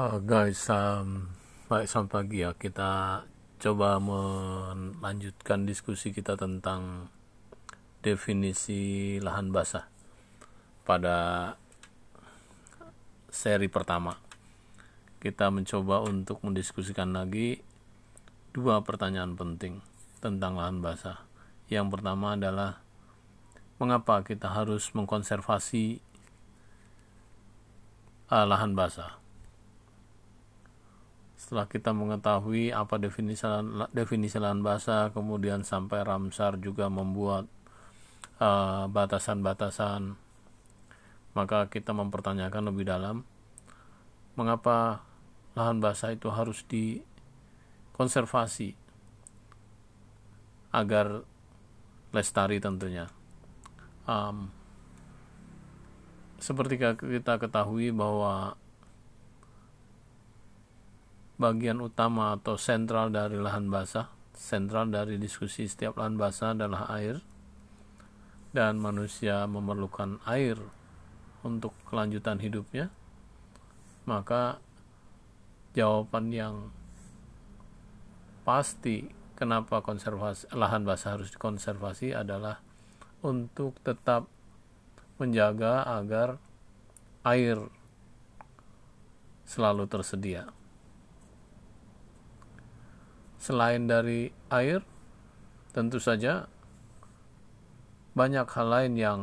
Uh, guys, um, baik selamat pagi ya. Kita coba melanjutkan diskusi kita tentang definisi lahan basah pada seri pertama. Kita mencoba untuk mendiskusikan lagi dua pertanyaan penting tentang lahan basah. Yang pertama adalah mengapa kita harus mengkonservasi uh, lahan basah setelah kita mengetahui apa definisi definisi lahan basah kemudian sampai Ramsar juga membuat uh, batasan-batasan uh, maka kita mempertanyakan lebih dalam mengapa lahan basah itu harus dikonservasi agar lestari tentunya. Um, seperti kita ketahui bahwa bagian utama atau sentral dari lahan basah. Sentral dari diskusi setiap lahan basah adalah air, dan manusia memerlukan air untuk kelanjutan hidupnya. Maka, jawaban yang pasti kenapa konservasi lahan basah harus dikonservasi adalah untuk tetap menjaga agar air selalu tersedia selain dari air, tentu saja banyak hal lain yang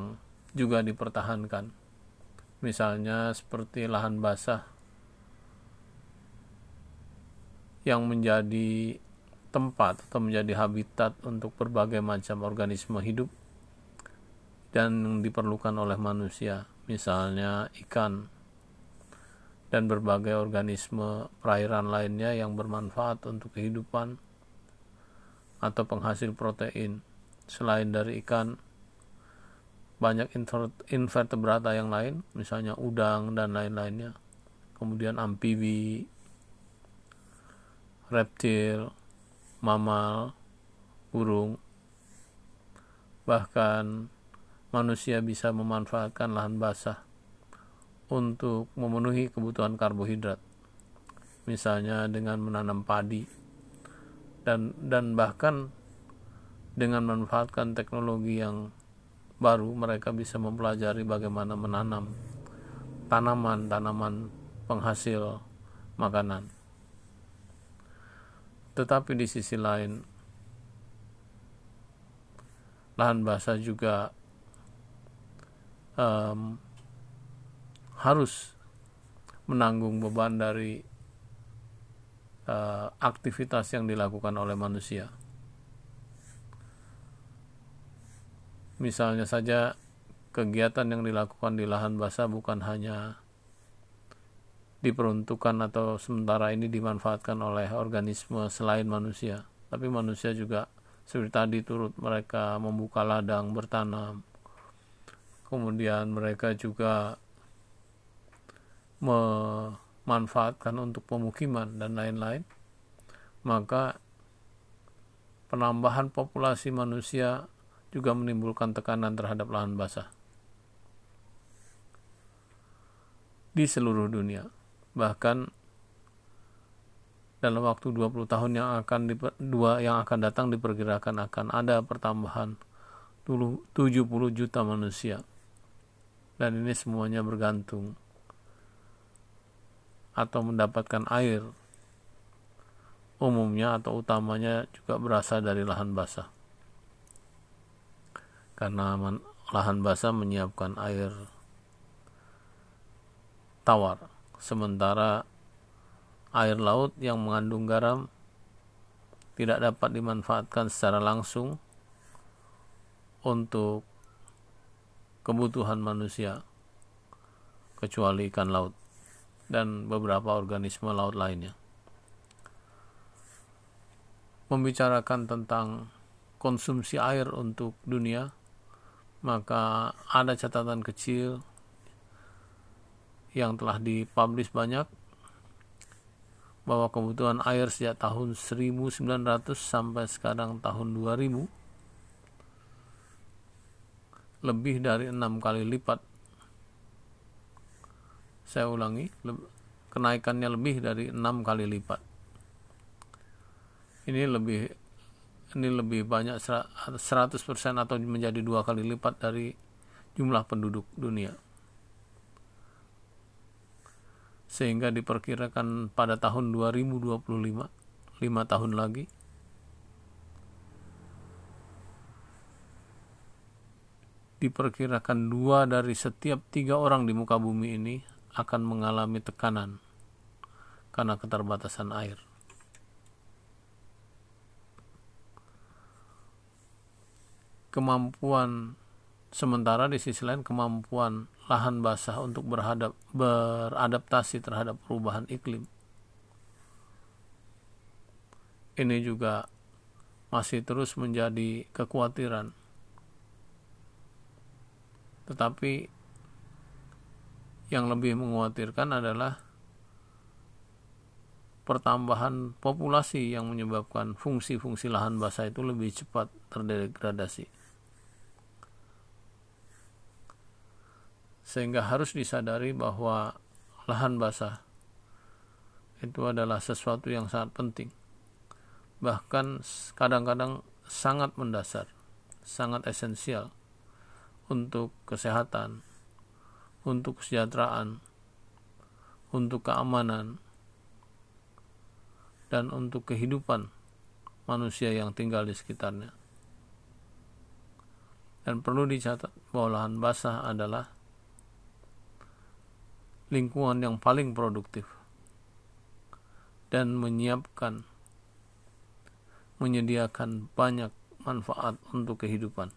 juga dipertahankan. Misalnya seperti lahan basah yang menjadi tempat atau menjadi habitat untuk berbagai macam organisme hidup dan diperlukan oleh manusia, misalnya ikan, dan berbagai organisme perairan lainnya yang bermanfaat untuk kehidupan atau penghasil protein. Selain dari ikan, banyak invertebrata yang lain, misalnya udang dan lain-lainnya. Kemudian amfibi, reptil, mamal, burung. Bahkan manusia bisa memanfaatkan lahan basah untuk memenuhi kebutuhan karbohidrat misalnya dengan menanam padi dan dan bahkan dengan memanfaatkan teknologi yang baru mereka bisa mempelajari bagaimana menanam tanaman-tanaman penghasil makanan. Tetapi di sisi lain lahan basah juga um, harus menanggung beban dari uh, aktivitas yang dilakukan oleh manusia. Misalnya saja kegiatan yang dilakukan di lahan basah bukan hanya diperuntukkan atau sementara ini dimanfaatkan oleh organisme selain manusia, tapi manusia juga seperti tadi turut mereka membuka ladang bertanam. Kemudian mereka juga memanfaatkan untuk pemukiman dan lain-lain, maka penambahan populasi manusia juga menimbulkan tekanan terhadap lahan basah di seluruh dunia. Bahkan dalam waktu 20 tahun yang akan di, dua yang akan datang diperkirakan akan ada pertambahan 70 juta manusia. Dan ini semuanya bergantung atau mendapatkan air. Umumnya atau utamanya juga berasal dari lahan basah. Karena lahan basah menyiapkan air tawar. Sementara air laut yang mengandung garam tidak dapat dimanfaatkan secara langsung untuk kebutuhan manusia kecuali ikan laut dan beberapa organisme laut lainnya. Membicarakan tentang konsumsi air untuk dunia, maka ada catatan kecil yang telah dipublish banyak bahwa kebutuhan air sejak tahun 1900 sampai sekarang tahun 2000 lebih dari enam kali lipat saya ulangi kenaikannya lebih dari enam kali lipat. Ini lebih ini lebih banyak 100% atau menjadi dua kali lipat dari jumlah penduduk dunia. Sehingga diperkirakan pada tahun 2025, lima tahun lagi, diperkirakan dua dari setiap tiga orang di muka bumi ini akan mengalami tekanan karena keterbatasan air. Kemampuan sementara di sisi lain kemampuan lahan basah untuk berhadap beradaptasi terhadap perubahan iklim ini juga masih terus menjadi kekhawatiran tetapi yang lebih mengkhawatirkan adalah pertambahan populasi yang menyebabkan fungsi-fungsi lahan basah itu lebih cepat terdegradasi. Sehingga harus disadari bahwa lahan basah itu adalah sesuatu yang sangat penting. Bahkan kadang-kadang sangat mendasar, sangat esensial untuk kesehatan, untuk kesejahteraan, untuk keamanan, dan untuk kehidupan manusia yang tinggal di sekitarnya. Dan perlu dicatat bahwa lahan basah adalah lingkungan yang paling produktif dan menyiapkan menyediakan banyak manfaat untuk kehidupan.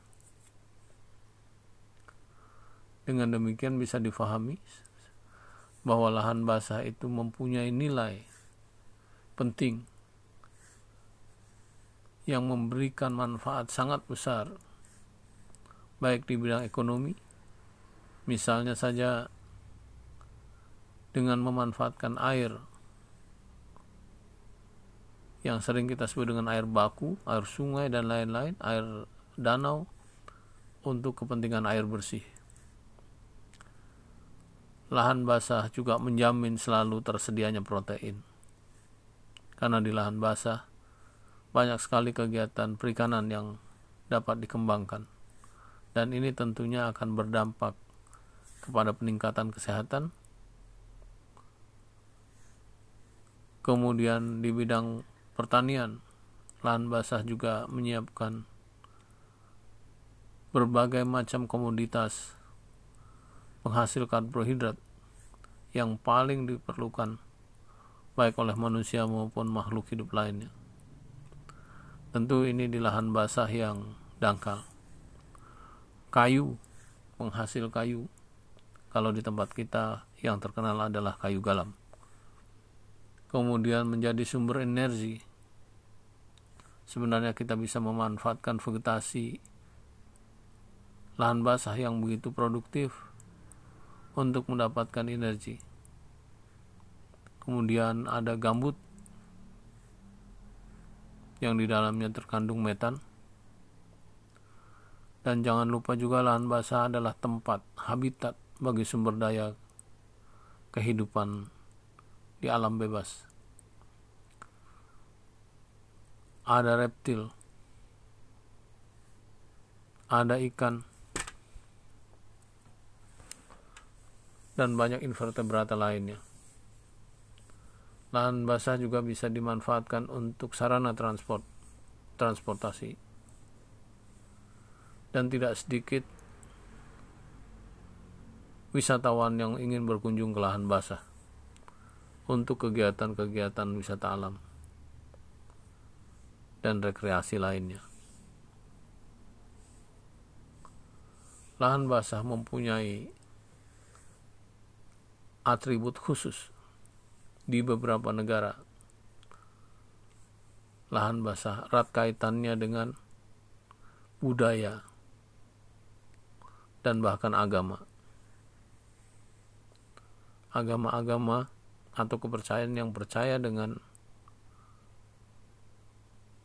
Dengan demikian bisa difahami bahwa lahan basah itu mempunyai nilai penting yang memberikan manfaat sangat besar baik di bidang ekonomi misalnya saja dengan memanfaatkan air yang sering kita sebut dengan air baku, air sungai dan lain-lain, air danau untuk kepentingan air bersih. Lahan basah juga menjamin selalu tersedianya protein. Karena di lahan basah banyak sekali kegiatan perikanan yang dapat dikembangkan. Dan ini tentunya akan berdampak kepada peningkatan kesehatan. Kemudian di bidang pertanian, lahan basah juga menyiapkan berbagai macam komoditas penghasil karbohidrat yang paling diperlukan baik oleh manusia maupun makhluk hidup lainnya. Tentu ini di lahan basah yang dangkal. Kayu, penghasil kayu, kalau di tempat kita yang terkenal adalah kayu galam. Kemudian menjadi sumber energi. Sebenarnya kita bisa memanfaatkan vegetasi lahan basah yang begitu produktif untuk mendapatkan energi. Kemudian ada gambut yang di dalamnya terkandung metan. Dan jangan lupa juga lahan basah adalah tempat habitat bagi sumber daya kehidupan di alam bebas. Ada reptil, ada ikan, dan banyak invertebrata lainnya. Lahan basah juga bisa dimanfaatkan untuk sarana transport, transportasi. Dan tidak sedikit wisatawan yang ingin berkunjung ke lahan basah untuk kegiatan-kegiatan wisata alam dan rekreasi lainnya. Lahan basah mempunyai atribut khusus di beberapa negara. Lahan basah erat kaitannya dengan budaya dan bahkan agama. Agama-agama atau kepercayaan yang percaya dengan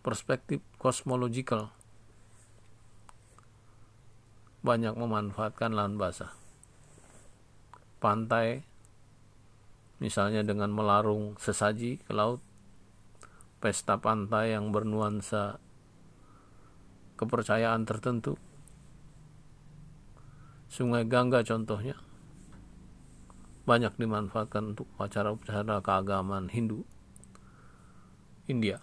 perspektif kosmologikal banyak memanfaatkan lahan basah. Pantai misalnya dengan melarung sesaji ke laut, pesta pantai yang bernuansa kepercayaan tertentu, Sungai Gangga contohnya, banyak dimanfaatkan untuk acara-acara keagamaan Hindu, India.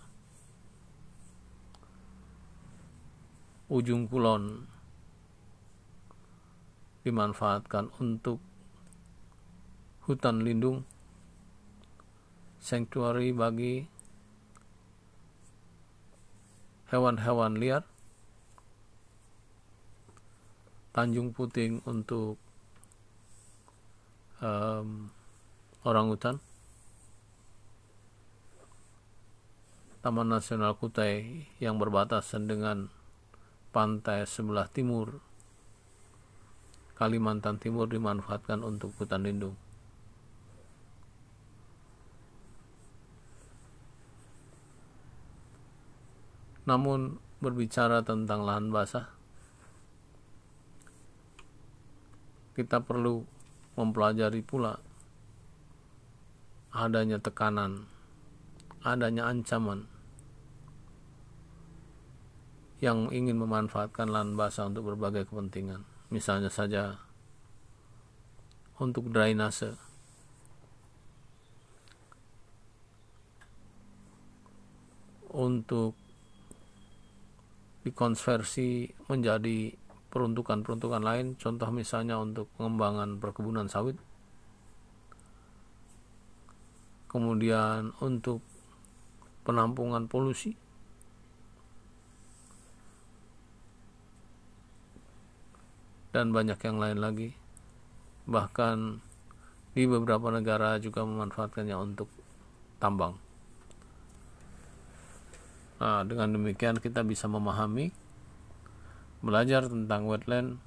Ujung Kulon dimanfaatkan untuk hutan lindung, sanctuary bagi hewan-hewan liar, Tanjung Puting untuk um, orang hutan, Taman Nasional Kutai yang berbatasan dengan pantai sebelah timur Kalimantan Timur dimanfaatkan untuk hutan lindung. Namun berbicara tentang lahan basah, kita perlu mempelajari pula adanya tekanan, adanya ancaman yang ingin memanfaatkan lahan basah untuk berbagai kepentingan. Misalnya saja untuk drainase. Untuk dikonversi menjadi peruntukan-peruntukan lain, contoh misalnya untuk pengembangan perkebunan sawit, kemudian untuk penampungan polusi, dan banyak yang lain lagi. Bahkan di beberapa negara juga memanfaatkannya untuk tambang. Nah, dengan demikian kita bisa memahami belajar tentang wetland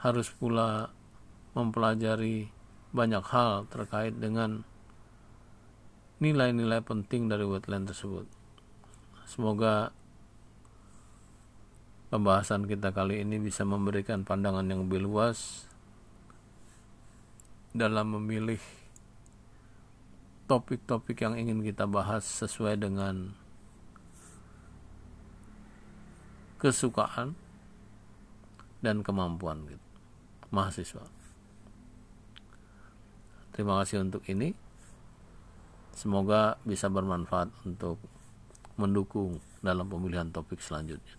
harus pula mempelajari banyak hal terkait dengan nilai-nilai penting dari wetland tersebut. Semoga pembahasan kita kali ini bisa memberikan pandangan yang lebih luas dalam memilih topik-topik yang ingin kita bahas sesuai dengan kesukaan dan kemampuan gitu. mahasiswa. Terima kasih untuk ini. Semoga bisa bermanfaat untuk mendukung dalam pemilihan topik selanjutnya.